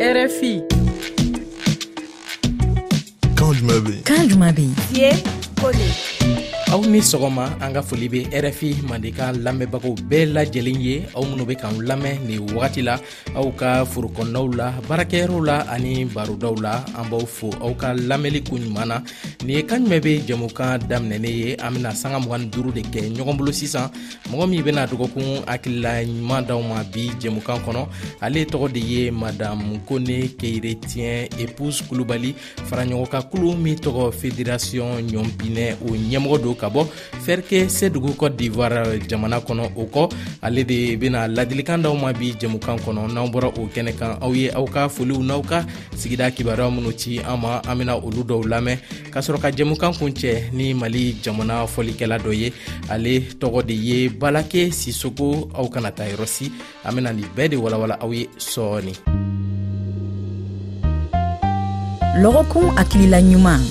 RFI. Kan jumɛn bɛ yen? Kan jumɛn bɛ yen? Ye ko de. aw ni sɔgɔma an ka foli bɛ rfi mandeka lamɛnbagaw bɛɛ lajɛlen ye aw minnu bɛ k'an lamɛn nin wagati la aw ka forokɔnɔnaw la baarakɛyɔrɔw la ani barodaw la an b'aw fo aw ka lamɛnli ko ɲuman na nin ye kan jumɛn bɛ jɛmukan daminɛnen ye an bɛna sanga mugan ni duuru de kɛ ɲɔgɔn bolo sisan mɔgɔ min bɛna dɔgɔkun hakilila ɲuman d'aw ma bi jɛmukan kɔnɔ ale tɔgɔ de ye madamu kone keiretiyɛn epuse kulubali faraɲɔgɔnka kulu min tɔgɔ federasiyɔn ɲɔnpinɛ o ɲɛmɔgɔ don ka bɔ fɛrike sedugu kɔ divuwara jamana kɔnɔ o kɔ ale de bɛna ladilikan d'aw ma bi jɛmukan kɔnɔ n'an bɔra o kɛnɛ kan aw ye aw ka foliw n'aw ka sigida kibaruya minnu ci an ma an bɛna olu dɔw lamɛn ka sɔrɔ ka jɛmukan kun cɛ ni mali jamana fɔlikɛla dɔ ye ale tɔgɔ de ye balake sisoko aw kana ta yɔrɔsi an bena nin bɛɛ de walawala aw ye sɔɔni lɔgɔkun hakilila ɲuman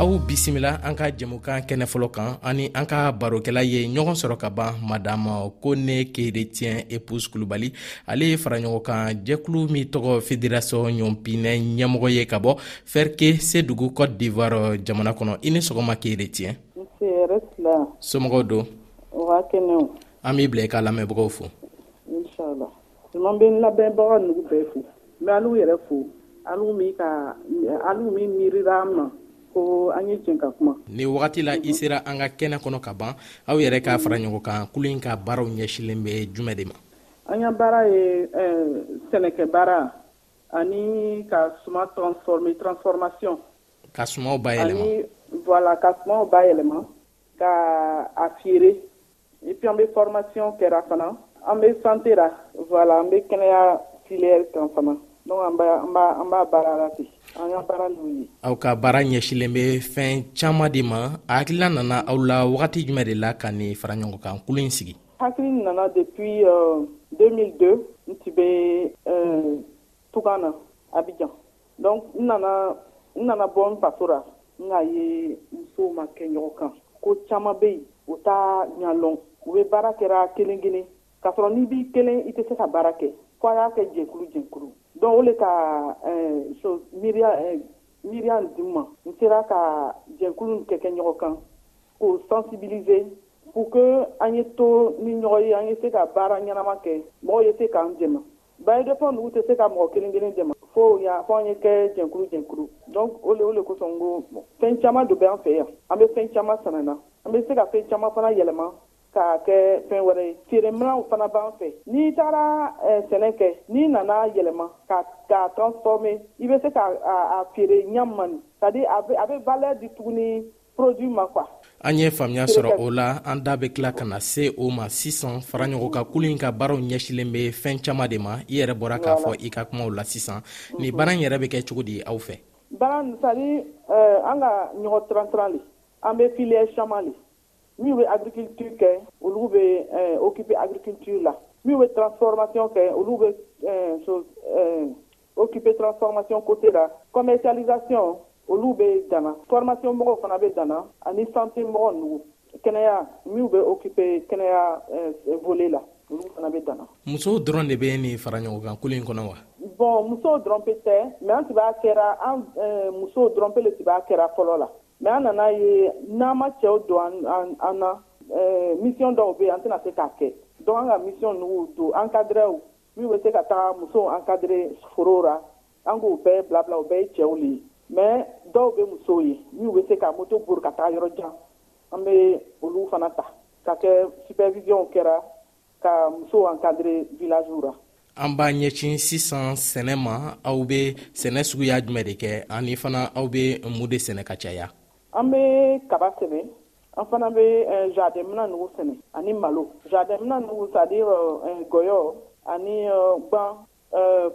aw bisimila an ka jɛmukan kɛnɛ fɔlɔ kan ani an ka barokɛla ye ɲɔgɔn sɔrɔ ka ban madama ko ne keretiyɛn epus kulubali ale ye faraɲɔgɔnkan jɛkulu min tɔgɔ federasɔn ɲɔnpinɛ ɲɛmɔgɔ ye ka bɔ fɛrike sedugu cote d'ivoire jamana kɔnɔ i ni sɔgɔma keyere tiɲɛ somɔgɔw don an b'i bila i k'a lamɛnbagaw fo siman bɛ n lamɛnbaga ninnu bɛɛ fo n bɛ aliw yɛrɛ fo aliw min ka aliw min miirira an ma ko an ye jɛn ka kuma ni wagati la i sera an ka kɛnɛ kɔnɔ ka ban aw yɛrɛ k'a fara ɲɔgɔn kan kulu in ka baaraw ɲɛsilen bɛ jumɛn de ma An ka baara ye sɛnɛkɛbaara ani ka suma transformer, transformation ka sumaw bayɛlɛma ani voilà ka sumaw bayɛlɛma ka a feere et puis an bɛ formation kɛra fana an bɛ santé la voilà an bɛ kɛnɛya filière kan fana donc an b'a baara la ten an ka baara y'o ye. Aw ka baara ɲɛsinlen bɛ fɛn caman de ma, a hakilina nana aw la wagati jumɛn de la ka nin faraɲɔgɔnkan kulu in sigi? Hakili nana depuis 2002 n tun bɛ tugan na Abidjan donc n nana n nana bɔ n faso ra n ka ye musow ma kɛ ɲɔgɔn kan ko caman bɛ yen u t'a ɲɛlɔn u bɛ baara kɛra kelen kelen k'a sɔrɔ n'i b'i kelen i tɛ se ka baara kɛ fo a y'a kɛ jɛkulu jɛkulu donc o le ka miiriya Miriam Duma, n sera ka jɛkulu in kɛ kɛ ɲɔgɔn kan k'o sensibiliser pour que an ye to ni ɲɔgɔn ye, an ye se ka baara ɲɛnama kɛ, mɔgɔw ye se k'an dɛmɛ. Bailleurs de fonds ninnu tɛ se ka mɔgɔ kelen kelen dɛmɛ, fo u y'a fɔ an ye kɛ jɛkulu jɛkulu donc o de o de kosɔn n ko bon fɛn caman de bɛ an fɛ yan, an bɛ fɛn caman sanana, an bɛ se ka fɛn caman fana yɛlɛma K'a kɛ fɛn wɛrɛ ye feereminɛnw fana b'an fɛ n'i taara sɛnɛ kɛ n'i nana yɛlɛma ka k'a transformer i bɛ se ka a feere ɲɛ min ma nin c'est à dire a bɛ valeur di tuguni produit ma quoi An ye faamuya sɔrɔ o la, an da bɛ tila ka na se o ma sisan. Faraɲɔgɔn kan kulu in ka baaraw ɲɛsinlen bɛ fɛn caman de ma, i yɛrɛ bɔra k'a fɔ i ka kumaw la sisan. Nin baara in yɛrɛ bɛ kɛ cogo di aw fɛ? Baara in c'est à dire an ka ɲɔgɔn tiran-tiran de, an bɛ filière caman de Minnu bɛ agriculture kɛ olu bɛ occuper agriculture la, minnu bɛ transformation kɛ olu bɛ occuper transformation coté la, commercialisation olu bɛ Gana, formation mɔgɔw fana bɛ Gana ani sante mɔgɔ ninnu, kɛnɛya minnu bɛ occuper kɛnɛya volet la olu fana bɛ Gana. Musow dɔrɔn de bɛ nin faraɲɔgɔnkankolo in kɔnɔ wa? Bon musow dɔrɔn pe tɛ mais an tun b'a kɛra an musow dɔrɔn pe de tun b'a kɛra fɔlɔ la. Mɛ an nana ye n'an ma cɛw don an na misiy dɔw bɛ an tɛna se k'a kɛ dɔn an ka misiy nugu don an kadw min bɛ se ka taa musow an kadi foro la an k'u bɛɛ bila bila u bɛɛ ye cɛw de ye mɛ dɔw bɛ musow ye min bɛ se ka muso buru ka taa yɔrɔ jan an bɛ olu fana ta ka kɛ sibɛnzy kɛra ka musow ankadere vilaziw ra an b'a ɲɛcin sisan sɛnɛ ma aw bɛ sɛnɛ suguya jumɛn de kɛ ani fana aw bɛ mun de sɛnɛ ka caya an bɛ kaba sɛnɛ an fana bɛ eh, jardinmina nugu sɛnɛ ani malo jardinmina nugu c'est-à-dire eh, gɔyɔ ani eh, gban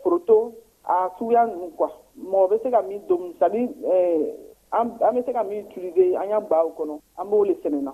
foroto a suguya ninnu quoi mɔgɔ bɛ se ka min domu c'est-à-dire an bɛ se ka min utiliser an y'an baaw kɔnɔ an b'o le sɛnɛna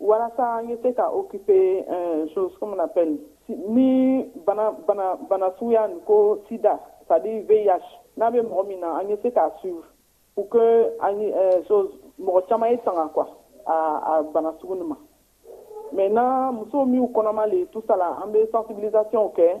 Walasa an ye se ka o kise sosokun na fɛn ni bana suguya ko sida sadi bɛ ya n'a bɛ mɔgɔ min na an ye se k'a su u ko mɔgɔ caman ye san qu a bana sugu ma mɛ na muso min kɔnɔma de tusala an bɛ sanbi kɛ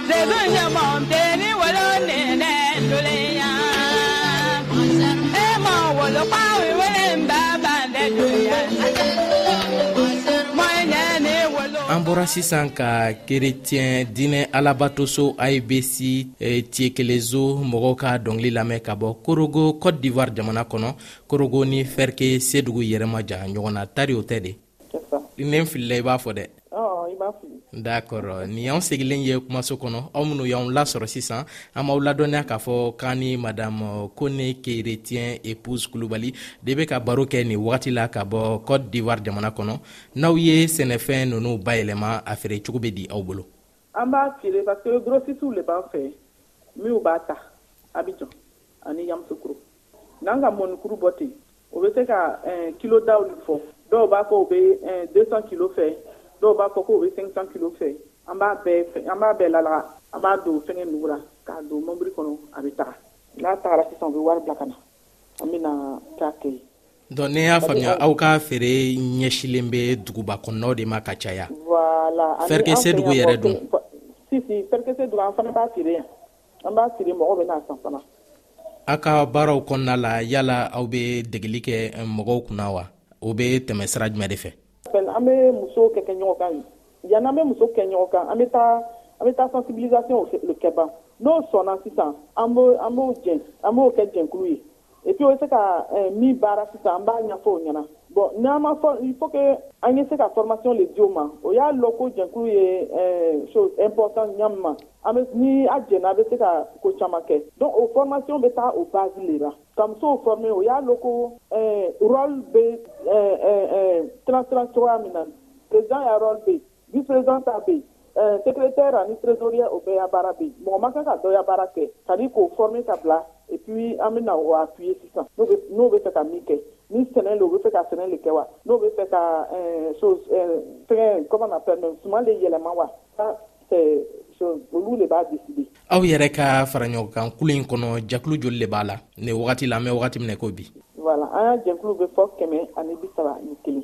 an bɔra sisan ka kerecɛn diinɛ alabatoso ibc eh, tiyekelezo mɔgɔw ka dɔngili lamɛn ka bɔ korogo cote d'ivoire jamana kɔnɔ korogo ni fɛrike sedugu yɛrɛma janya ɲɔgɔn na tari o tɛ de ne filila i b'a fɔ dɛ d'accord nin y'an sigilen ye kumaso kɔnɔ aw minnu y'anw lasɔrɔ sisan an b'aw ladɔnniya k'a fɔ k'an ni madame kone keretiyɛn epouse kulubali de bɛ ka baro kɛ nin wagati la ka bɔ cote d'ivoire jamana kɔnɔ n'aw ye sɛnɛfɛn ninnu bayɛlɛma a feere cogo bɛ di aw bolo an b'a feere parce que grossistes de b'an fɛ minnu b'a ta abijan ani yamusokoro N'an ka mɔnikuru bɔ ten, o bɛ se ka kilo daw de fɔ. Dɔw b'a fɔ u bɛ 200 kilo fɛ, dɔw b'a fɔ k'o bɛ 500 kilo fɛ. An b'a bɛɛ an b'a bɛɛ lalaga, an b'a don fɛngɛ ninnu la, k'a don mɔbili kɔnɔ, a bɛ taga. N'a tagara sisan, u bɛ wari bila ka na, an bɛ na taa kɛ yen. Donc ni n y'a faamuya, aw ka feere ɲɛsinlen bɛ duguba kɔnɔnaw de ma ka caya. Voilà . Fɛrikese dugu yɛrɛ dun? Si, si, Fɛrikese dugu, an fana b'a feere yan. an b'a siri mɔgɔ bɛ n'a san fana aw ka baaraw kɔnɔna la yala aw bɛ degeli kɛ mɔgɔw kunna wa o bɛ tɛmɛ sira jumɛn de fɛ an bɛ musow kɛ kɛɲɔgɔn kan yanni an bɛ muso kɛ ɲɔgɔn kan an bɛ taa an bɛ taa sensibilisation kɛ ban n'o sɔnna sisan an b'o jɛ an b'o kɛ jɛkulu ye et puis o bɛ se ka eh, min baara sisan an b'a ɲɛfɔ o ɲɛna bon n'an ma fɔ il faut que an ye se ka formation de di o ma o y'a lɔ ko jɛkulu ye eh, chose important ɲami ma an bɛ ni a jɛna a bɛ se ka ko caman kɛ donc o formation bɛ taa o base de la ka musow former o y'a lɔ ko eh, rôle bɛ eh, eh, eh, tiran-tiran cogoya min na président ya rôle bɛ yen Vice président ta bɛ yen, ɛɛ secretaire ani trésorier o bɛɛ ya baara bɛ yen. Mɔgɔ man kan ka dɔ ya baara kɛ c'est à dire k'o former ka bila et puis an bɛna o appuyer sisan n'o bɛ fɛ ka min kɛ. Ni sɛnɛ don o bɛ fɛ ka sɛnɛ de kɛ wa? N'o bɛ fɛ ka ɛɛ chose ɛɛ fɛngɛ comment on appelle même suman de yɛlɛma wa? Ça c'est chose olu de b'a decider. Aw yɛrɛ ka faraɲɔgɔnkan kulu in kɔnɔ, jɛkulu joli de b'a la nin wagati la? An bɛ wagati min na i ko bi. Voilà an ka jɛkulu bɛ fɔ kɛmɛ ani bi saba ni kelen.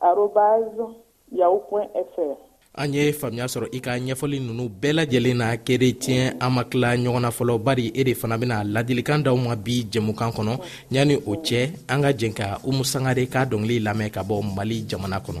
arobase yahoo point fr an ye faamuya sɔrɔ i ka ɲɛfɔli nunu bɛɛ lajɛlen na kereciyɛn an ma tila ɲɔgɔn na fɔlɔ bari e de fana bɛna ladilikan d'aw ma bi jɛmukan kɔnɔ yanni o cɛ an ka jɛn ka umu sangare k'a dɔngili lamɛn ka bɔ mali jamana kɔnɔ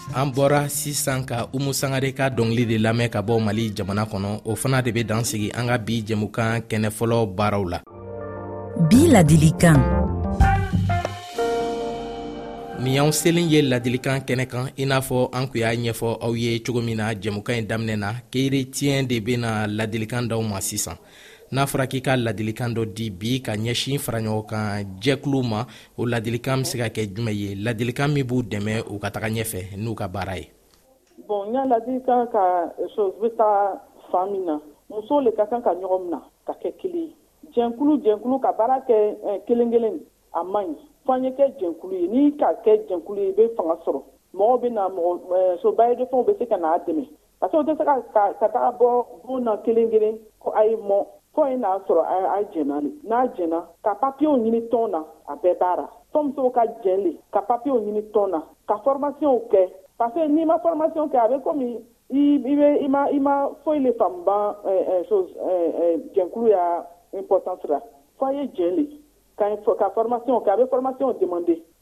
an bɔra sisan ka umu sangare ka dɔngili de lamɛn ka bɔ mali jamana kɔnɔ o fana de bɛ dan sigi an ka bi jɛmukan kɛnɛ fɔlɔ baaraw la bi ladilikan nin y'an selen ye ladilikan kɛnɛ kan i n'a fɔ an kun y'a ɲɛfɔ aw ye cogo min na jɛmukan in daminɛ na keere tiɲɛ de bɛna ladilikan d'aw ma sisan n'a fɔra k'i ka ladilikan dɔ di bi ka ɲɛsin faraɲɔgɔnkan jɛkuluw ma o ladilikan bɛ se ka kɛ jumɛn ye ladilikan min b'u dɛmɛ u ka taga ɲɛfɛ n'u ka baara ye bon n y'a ladilikan ka chose bɛ taa fan min na musow le ka kan ka ɲɔgɔn mina ka kɛ kelen ye jɛnkulu jɛnkulu ka baara kɛ eh, kelen kelen a man ɲi fo an ye kɛ jɛnkulu ye n'i ka kɛ jɛnkulu ye i bɛ fanga sɔrɔ mɔgɔw bɛ na mɔgɔ eh, sobayedefɛnw bɛ se ka n'a dɛmɛ parce que o tɛ se ka ka taga bɔ bon na kelen kelen ko a ye mɔ fɔ ye n'a sɔrɔ a jɛna de n'a jɛna ka papiyew ɲini tɔn na a bɛɛ baara fɔ musow ka jɛn de ka papiyew ɲini tɔn na ka fɔrmasiyɔnw kɛ parce que n'i ma fɔrmasiyɔn kɛ a bɛ komi i bɛ i ma i ma foyi le faamuban jɛnkulu ya importance la fɔ a ye jɛn de ka fɔrmasiyɔnw kɛ a bɛ fɔrmasiyɔnw demande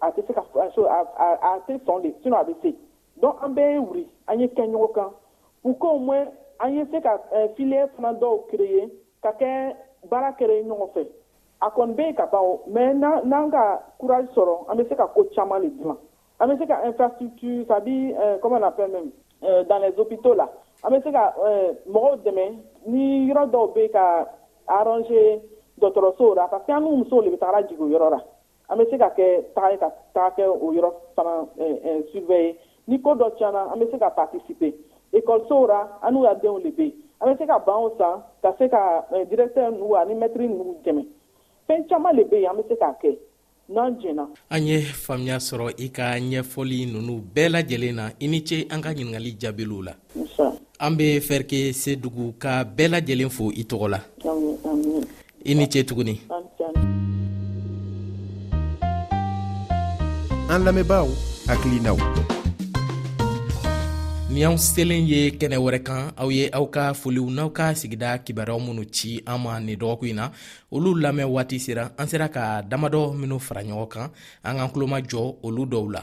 a tɛ se ka a tɛ sɔn de sinon a bɛ se donc an bɛɛ ye wuli an ye kɛ ɲɔgɔn kan pour qu'au moins an ye se ka eh, filière fana dɔw créer ka kɛ baara créer ɲɔgɔn fɛ a kɔni bɛ yen ka ban o mais n'an ka courage sɔrɔ an bɛ se ka ko caman de dilan an bɛ se ka infrastructure ça dit eh, comment on appelle même eh, dans les hôpitaux là an bɛ se ka mɔgɔw dɛmɛ ni yɔrɔ dɔw bɛ ka arranger dɔgɔtɔrɔsow la parce que an n'u musow de bɛ taga jigin o yɔrɔ la an bɛ se ka kɛ taga ye ka taga kɛ o yɔrɔ fana surveiller eh, eh, ni ko dɔ tiɲɛna an bɛ se ka participer ekɔlisow ra an n'u ka denw de bɛ yen an bɛ se ka banw san ka se ka eh, directeur ninnu ani mɛtiri ninnu dɛmɛ fɛn caman de bɛ yen an bɛ se k'a kɛ n'an jɛna. an ye faamuya sɔrɔ i ka ɲɛfɔli ninnu bɛɛ lajɛlen na i ni ce an ka ɲininkali jaabiluw la. an bɛ fɛrike sedugu ka bɛɛ lajɛlen fo i tɔgɔ la. i ni ce tuguni an lamɛnbaaw hakilinaw ni anw selen ye kɛnɛ wɛrɛ kan aw ye aw ka foliw n'aw ka sigida kibaruyaw minnu ci an ma nin dɔgɔkun in na olu lamɛn waati sera an sera ka damadɔ minnu fara ɲɔgɔn kan an k'an tuloma jɔ olu dɔw la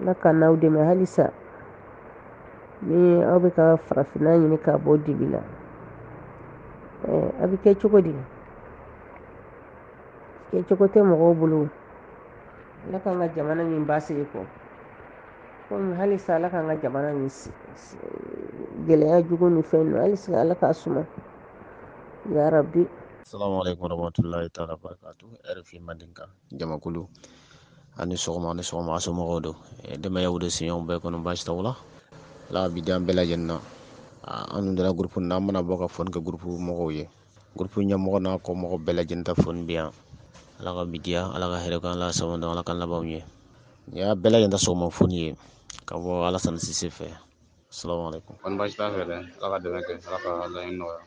Ala ka n'aw dɛmɛ halisa ni aw bɛ ka farafinna ɲini k'a bɔ dibi la a bɛ kɛ cogo di kɛ cogo tɛ mɔgɔw bolo ala k'an ka jamana min ba sigi kɔ komi halisa ala k'an ka jamana min gɛlɛya jugu ni fɛn don halisa ala k'a suma yarabi salamu alaikum warahmatullahi taala barakatu rfi mandinka jamakulu ani sɔgɔma ni sɔgɔma asomɔgɔw don denbayaw de siɲɛw bɛɛ kɔnɔ baasi t'aw la ala bi dan bɛɛ lajɛlen na an dun dara gurupu na an mana bɔ ka fɔni kɛ gurupu mɔgɔw ye gurupu ɲɛmɔgɔ n'a kɔ mɔgɔ bɛɛ lajɛlen ta fɔni bi yan ala ka bi diya ala ka hɛrɛ kan ala sababu ala ka labanw ye nin y'a bɛɛ lajɛlen ta sɔgɔma fɔni ye ka bɔ ala sani sise fɛ salamu alaikum kɔni baasi t'a fɛ dɛ ala ka dɛmɛ kɛ ala ka laɲini nɔgɔya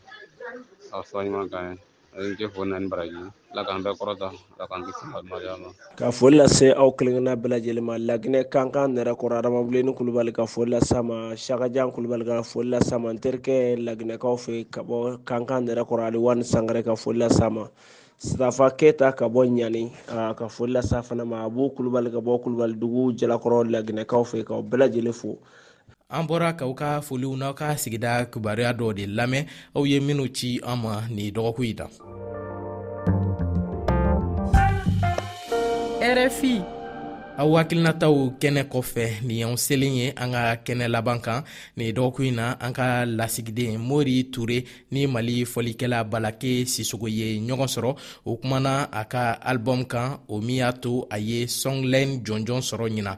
aw sɔrɔ ɲuman kan ye n tɛ fo naani baraji ala k'an bɛɛ kɔrɔta ala k'an kisi hadamadenya ma ka foli lase aw kelenkelenna bɛɛ lajɛlen ma laginɛ kankan nɛrɛ kɔrɔ adamabilenni kulubali ka foli lase ma sakajan kulubali ka foli lase ma n terikɛ laginɛkaw fɛ ka bɔ kankan nɛrɛ kɔrɔ ani wani sangare ka foli lase ma sirafa keyita ka bɔ ɲani a ka foli lase fana ma abu kulubali ka bɔ kulubali dugu jalakɔrɔ laginɛkaw fɛ ka bɛɛ lajɛlen fo an bɔra k'aw ka foliw n'aw ka sigida kibaruya dɔ de lamɛn aw ye minnu ci an ma nin dɔgɔkun in na rfi aw hakilinataw kɛnɛ kɔfɛ nin y'an selen ye an ka kɛnɛ laban kan nin dɔgɔkun in na an ka lasigiden mori ture ni mali fɔlikɛla balake sisogo ye ɲɔgɔn sɔrɔ o kumana a ka albɔm kan o min y'a to a ye sɔnglen jɔnjɔn sɔrɔ ɲina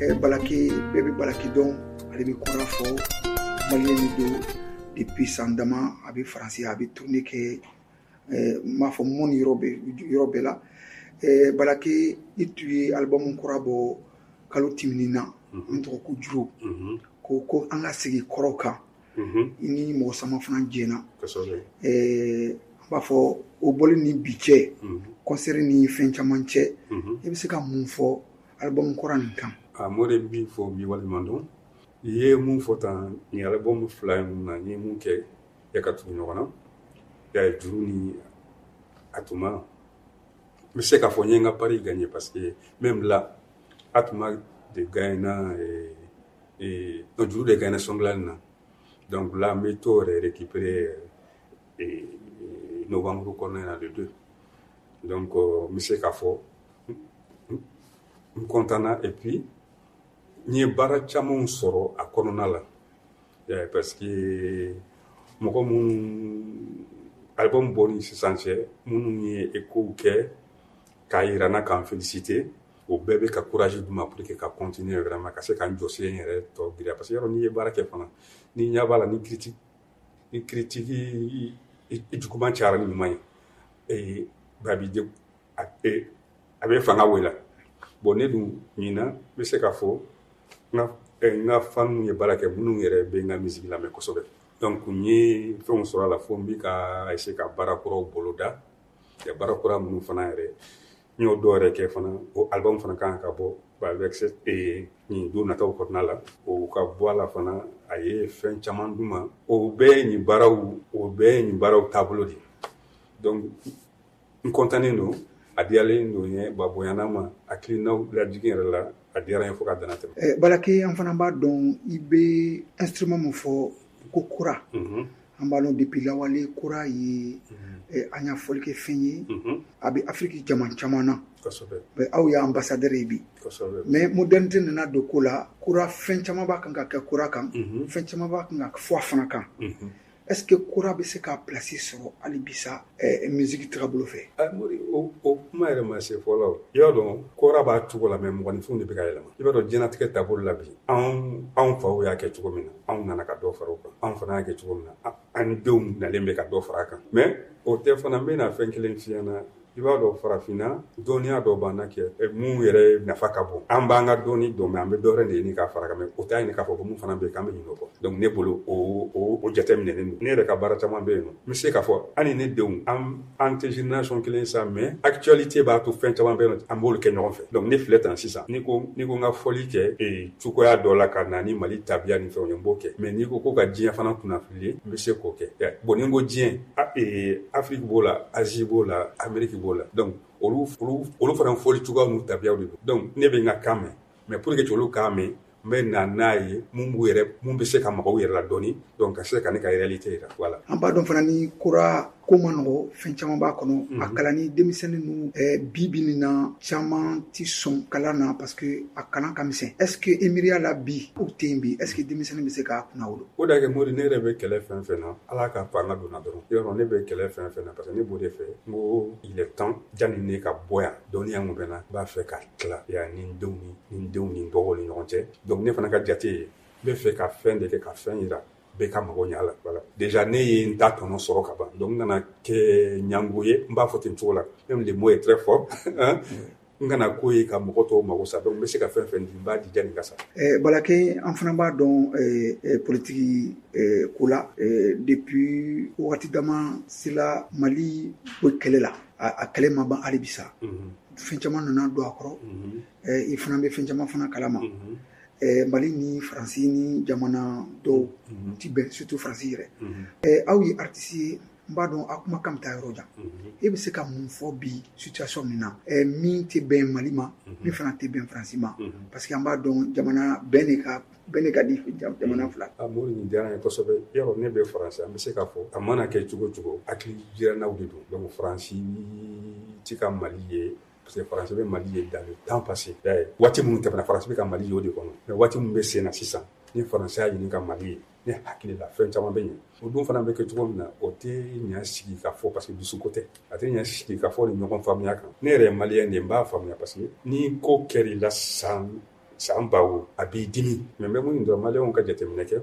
eh, balaki bɛɛ bɛ balaki dɔn ale bɛ kura fɔ maliyɛn min don depuis san dama a bɛ faransi a bɛ tourne kɛ eh, n b'a fɔ mun yɔrɔ bɛ yɔrɔ bɛɛ la eh, balaki i tun ye alibamu kura bɔ kalo tɛmɛnen na mhm. n tɔgɔ ko juru mhm. ko ko an ka segin kɔrɔw kan mhm. i ni mɔgɔ sama fana jɛna eh, an b'a fɔ o bɔli ni bi cɛ kɔnsɛri ni fɛn caman cɛ i bɛ se ka mun fɔ album kura nin kan a mɔ de bi fɔ bi walima dɔn i ye mun fɔ tan nin album fila ye mun na n ye mun kɛ ya ka tugu ɲɔgɔn na ya ye juru ni a tuma n bɛ se k'a fɔ n ye n ka pari gagné parce que même là a tuma de gagnena eh, eh, non juru de gagnena sɔngilani na donc là n bɛ t'o yɛrɛ récupérer eh, eh, novembre kɔnɔna na le deux donc euh, n bɛ se k'a fɔ n kɔntanna et puis n ye baara camanw sɔrɔ a kɔnɔna la eh, parce que mɔgɔ minnu album bɔ ni sisan cɛ minnu ye ekow kɛ k'a yira n na k'an félicité o bɛɛ bɛ ka courage d'u ma pour que ka continuer vraiment ka se ka n jɔsi n yɛrɛ tɔ giriya parce que yɔrɔ n'i ye baara kɛ fana ni ɲɛ b'a la ni critique ni critique i juguman cayara ni ɲuman ye eh, b'a b'i a bɛ fanga wele bɔn ne dun min na n bɛ se k'a fɔ n ka fa minnu ye baara kɛ minnu yɛrɛ bɛ n ka misi lamɛn kosɛbɛ dɔnku tun ye fɛnw sɔrɔ a la fo n bɛ ka se ka baara kɔrɔw boloda ka baara kura minnu fana yɛrɛ n y'o dɔw yɛrɛ kɛ fana o ali fana kan ka bɔ nin don nata kɔnɔna la o ka bɔ a la fana a ye fɛn caman d ma o bɛɛ nin baaraw o bɛɛ nin baaraw taabolo de ye n kɔntannen don a diyalen don ye ba bonyana ma hakilinaw lajigin yɛrɛ la a diyara ye fo ka dana tɛmɛ eh, balake an fana b'a dɔn i bɛ instrument min fɔ ko kura mhm. an b'a dɔn depuis lawale kura ye mhm. eh, an y'a fɔli kɛ fɛn ye mhm. a bɛ afiriki jaman caman na mɛ aw ye ambassadeur ye bi mɛ modernité nana don ko la kura fɛn caman b'a kan ka kɛ kura kan fɛn caman b'a kan ka fɔ a fana kan Est-ce que kura bɛ se ka place sɔrɔ hali bi sa ɛɛ musique tagabolo fɛ? Aa Mori o o kuma yɛrɛ ma se fɔlɔ o. I b'a dɔn kora b'a cogo la mais mɔgɔninfinw de bɛ ka yɛlɛma. I b'a dɔn diɲɛlatigɛ taabolo la bi, anw anw faw y'a kɛ cogo min na, anw nana ka dɔ fara o kan. Anw fana y'a kɛ cogo min na, an denw nalen bɛ ka dɔ fara a kan. Mais o tɛ fana n bɛna fɛn kelen f'i ɲɛna i b'a dɔn farafinna dɔnniya dɔ b'an na kɛ mun yɛrɛ nafa ka bon an b'an ka dɔnni dɔn mɛ an bɛ dɔwɛrɛ de ɲini k'a fara kan mɛ o t'a ɲini k'a fɔ ko mun fana bɛ yen k'an bɛ ɲinɛ o kɔ donc ne bolo o jateminɛlen don ne yɛrɛ ka baara caman bɛ yen nɔ n bɛ se k'a fɔ an ni ne denw an tɛ génération kelen sa mais actualité b'a to fɛn caman bɛ yen nɔ an b'olu kɛ ɲɔgɔn fɛ donc ne filɛ tan sisan n'i ko n'i ko n ka fɔli kɛ ee cogoya dɔ la ka na ni Mali tabiya ni fɛnw ye n b'o kɛ mais n'i ko ko ka diɲɛ fana kunnafili n bɛ se k'o kɛ bon ni n ko diɲɛ afiriki b'o la aze b'o la anmerike b'o la dɔnku olu fana fɔli cogoya n'u tabiya de don dɔnku ne bɛ n ka kan mɛn mɛ pur que cogo olu kan mɛn n bɛ na n'a ye min b'u yɛrɛ min bɛ se ka mɔgɔw yɛrɛ la dɔɔnini dɔn ka se ka ne ka yɛrɛli tɛ jira la an b'a dɔn fana ni kura ko ma nɔgɔ fɛn caman b'a kɔnɔ a mhm. kalan ni denmisɛnnin ninnu eh, bi bi nin na caman tɛ sɔn kalan na parce que a kalan ka misɛn est ce que e miiriya la bi u tɛ yen bi est ce que denmisɛnnin bɛ se k'a kunna wolo o da kɛ mori ne yɛrɛ bɛ kɛlɛ fɛn fɛn na Ala ka to an ka donna dɔrɔn i yɔrɔ ne bɛ kɛlɛ fɛn fɛn na parce que ne b'o de fɛ n ko il est temps jani ne ka bɔ yan dɔnniya min bɛ n na n b'a fɛ ka tila ya ni n denw ni ni n denw ni n dɔgɔw ni ɲɔgɔn cɛ donc ne fana ka jate ye n bɛ fɛ ka fɛn de kɛ ka fɛn jira bɛɛ ka mago ɲɛ a la voilà déjà ne ye n ta tɔnɔ sɔrɔ ka ban donc n kana kɛ ɲango ye n b'a fɔ ten cogo la même le mot est très fort n kana ko ye ka mɔgɔ tɔw mago sa donc n bɛ se ka fɛn fɛn di n b'a di jani ka sa eh, balake an fana b'a dɔn eh, eh, politiki eh, ko la eh, depuis wagati dama sila mali ko kɛlɛ la a, a kɛlɛ ma ban hali bisa mm -hmm. fɛn caman nana don a kɔrɔ mm -hmm. eh, i fana bɛ fɛn caman fana kalama mm -hmm. eh, mali ni faransi ni jamana dɔw mm -hmm. ti bɛn surtout faransi yɛrɛ mm -hmm. eh, aw ye artisi ye n b'a dɔn a kuma kan bɛ taa yɔrɔ jan e bɛ se ka mun fɔ bi situation min na eh, min tɛ bɛn mali ma mhm. min fana tɛ bɛn faransi ma mhm. parce que an b'a dɔn jamana bɛɛ de ka bɛɛ de ka di jamana mhm. fila a mori nin diyara ye kosɛbɛ yɔrɔ ne bɛ faransi an bɛ se k'a fɔ a mana kɛ cogo cogo hakili jirannaw de don donc faransi ti ka mali ye parce que faransi bɛ mali ye danbe tan pase waati minnu tɛmɛna faransi bɛ ka mali ye o de kɔnɔ mɛ waati minnu bɛ sen na sisan ni faransi y'a ɲini ka mali ye ne hakili la fɛn caman bɛ yen o don fana bɛ kɛ cogo min na o tɛ ɲɛ sigi ka fɔ parce que dusu ko tɛ a tɛ ɲɛ sigi ka fɔ ni ɲɔgɔn faamuyaya kan ne yɛrɛ ye mali ye nin n b'a faamuya parce que ni ko kɛra i la san san ba wo a b'i dimi mɛ bɛ minnu dɔn maliw ka jateminɛ kɛ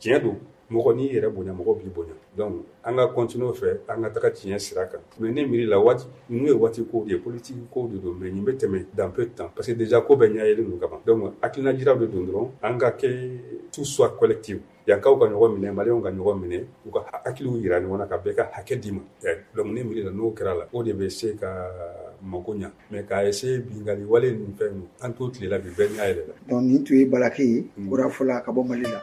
tiɲɛ don mɔgɔ n'i yɛrɛ bonya mɔgɔ b'i bonya dɔnku an ka kɔntw fɛ an ka taga tiɲɛ sira kan Mais ne miiri la waati ninnu ye waati ko de ye politique ko de don mais nin bɛ tɛmɛ dans peu de temps parce que déjà ko bɛɛ ɲɛɲɛlen don ka ban donc hakilina jira de don dɔrɔn an ka kɛ tout soit collectif yankaw ka ɲɔgɔn minɛ maliyɛnw ka ɲɔgɔn minɛ u ka hakiliw jira ɲɔgɔn na ka bɛɛ ka hakɛ d'i ma donc ne miiri la n'o kɛra la o de bɛ se ka mako ɲa mais k'a essayer binkali wale nin fɛn ninnu an t'o tile la bi bɛɛ ɲɛ yɛlɛla donc nin tun ye balake ye kura fɔla ka bɔ mali la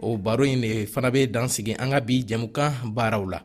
o baro in de fana bɛ dan sigi an ka bi jɛmukan baaraw la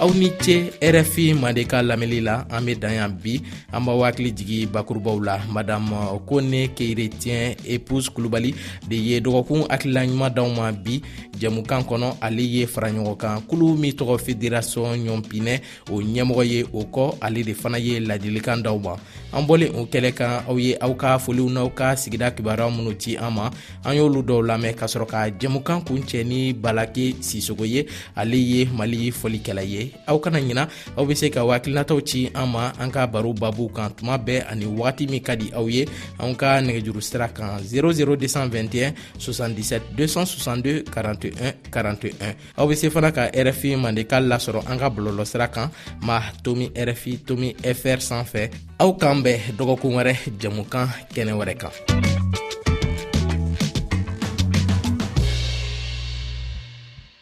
aw ni ce rfi mande ka lamɛnli la an be dan yan bi an b'a hakili jigi bakurubaw la madam kone keiretien epuse kulubali de ye dɔgɔkun hakilila ɲuman d'anw ma bi jɛmukan kɔnɔ ale ye faraɲɔgɔnkan kulu min tɔgɔ federasɔn ɲɔnpinɛ o ɲɛmɔgɔ ye o kɔ ale de fana ye ladilikan daw ma an bɔlen o kɛlɛ kan aw ye aw ka foliw n'aw ka sigida kibaruya minnu ci an ma an y'olu dɔw lamɛn ka sɔrɔ ka jɛmukan kun cɛ ni balake sisogo ye ale ye mali fɔlikɛla ye aw kana ɲina aw be se ka wakilinataw ci an ma an ka baro babu kan tuma bɛɛ ani wagati min ka di aw ye an ka nɛgɛjuru sira kan 00221 77 262 41 41 aw bɛ se fana ka rfi mandenka lasɔrɔ an ka bɔlɔlɔsira kan ma tomi rfi tomi fr sanfɛ aw k'an bɛn dɔgɔkun wɛrɛ jɛmukan kɛnɛ wɛrɛ kan